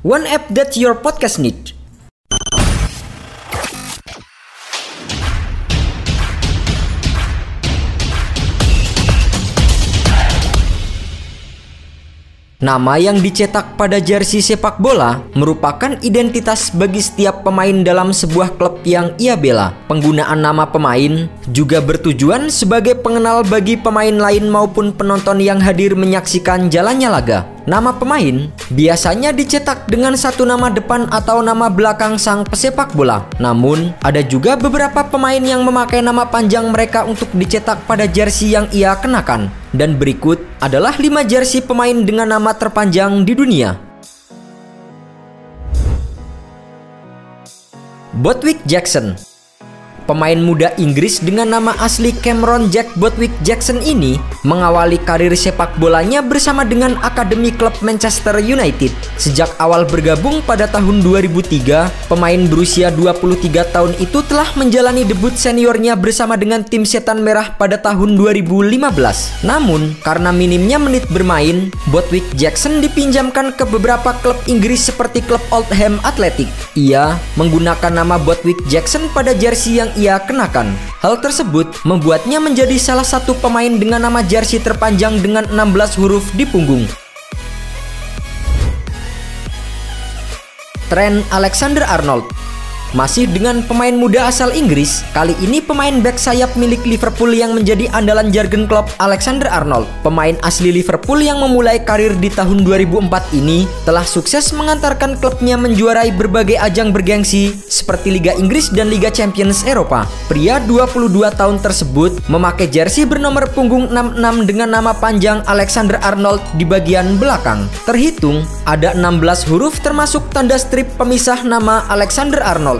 One app that your podcast need. Nama yang dicetak pada jersey sepak bola merupakan identitas bagi setiap pemain dalam sebuah klub yang ia bela. Penggunaan nama pemain juga bertujuan sebagai pengenal bagi pemain lain maupun penonton yang hadir menyaksikan jalannya laga. Nama pemain biasanya dicetak dengan satu nama depan atau nama belakang sang pesepak bola. Namun, ada juga beberapa pemain yang memakai nama panjang mereka untuk dicetak pada jersey yang ia kenakan. Dan berikut adalah 5 jersey pemain dengan nama terpanjang di dunia. Botwick Jackson Pemain muda Inggris dengan nama asli Cameron Jack Botwick Jackson ini mengawali karir sepak bolanya bersama dengan Akademi Klub Manchester United. Sejak awal bergabung pada tahun 2003, pemain berusia 23 tahun itu telah menjalani debut seniornya bersama dengan tim Setan Merah pada tahun 2015. Namun, karena minimnya menit bermain, Botwick Jackson dipinjamkan ke beberapa klub Inggris seperti klub Oldham Athletic. Ia menggunakan nama Botwick Jackson pada jersey yang ia kenakan. Hal tersebut membuatnya menjadi salah satu pemain dengan nama jersey terpanjang dengan 16 huruf di punggung. Trent Alexander-Arnold masih dengan pemain muda asal Inggris, kali ini pemain back sayap milik Liverpool yang menjadi andalan Jurgen Klopp Alexander Arnold. Pemain asli Liverpool yang memulai karir di tahun 2004 ini telah sukses mengantarkan klubnya menjuarai berbagai ajang bergengsi seperti Liga Inggris dan Liga Champions Eropa. Pria 22 tahun tersebut memakai jersey bernomor punggung 66 dengan nama panjang Alexander Arnold di bagian belakang. Terhitung ada 16 huruf termasuk tanda strip pemisah nama Alexander Arnold.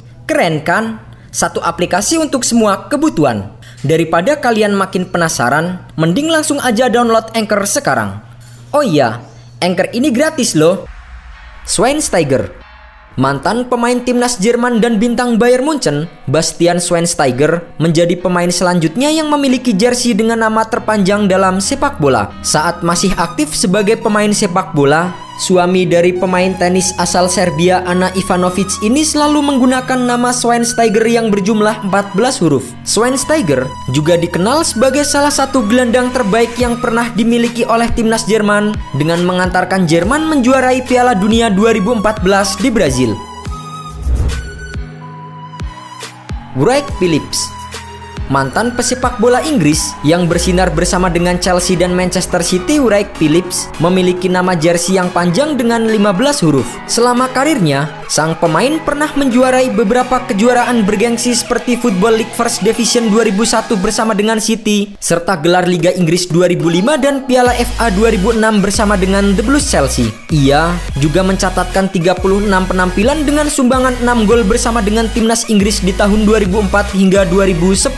Keren kan? Satu aplikasi untuk semua kebutuhan. Daripada kalian makin penasaran, mending langsung aja download Anchor sekarang. Oh iya, Anchor ini gratis loh. Schweinsteiger Mantan pemain timnas Jerman dan bintang Bayern Munchen, Bastian Schweinsteiger menjadi pemain selanjutnya yang memiliki jersey dengan nama terpanjang dalam sepak bola. Saat masih aktif sebagai pemain sepak bola, Suami dari pemain tenis asal Serbia Ana Ivanovic ini selalu menggunakan nama Schweinsteiger yang berjumlah 14 huruf. Schweinsteiger juga dikenal sebagai salah satu gelandang terbaik yang pernah dimiliki oleh timnas Jerman dengan mengantarkan Jerman menjuarai Piala Dunia 2014 di Brazil. Wright Phillips mantan pesepak bola Inggris yang bersinar bersama dengan Chelsea dan Manchester City Wright Phillips memiliki nama jersey yang panjang dengan 15 huruf. Selama karirnya, sang pemain pernah menjuarai beberapa kejuaraan bergengsi seperti Football League First Division 2001 bersama dengan City, serta gelar Liga Inggris 2005 dan Piala FA 2006 bersama dengan The Blues Chelsea. Ia juga mencatatkan 36 penampilan dengan sumbangan 6 gol bersama dengan timnas Inggris di tahun 2004 hingga 2010.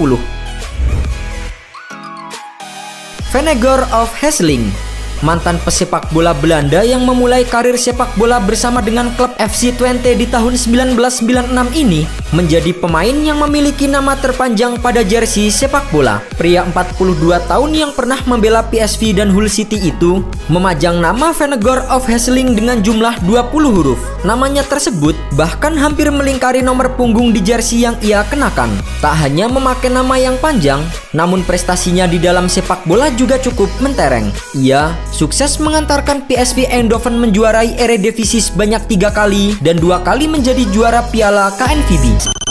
Venegor of Hesling mantan pesepak bola Belanda yang memulai karir sepak bola bersama dengan klub FC Twente di tahun 1996 ini menjadi pemain yang memiliki nama terpanjang pada jersey sepak bola. Pria 42 tahun yang pernah membela PSV dan Hull City itu memajang nama Venegor of Hesling dengan jumlah 20 huruf. Namanya tersebut bahkan hampir melingkari nomor punggung di jersey yang ia kenakan. Tak hanya memakai nama yang panjang, namun prestasinya di dalam sepak bola juga cukup mentereng. Ia sukses mengantarkan PSV Eindhoven menjuarai Eredivisie sebanyak tiga kali dan dua kali menjadi juara Piala KNVB.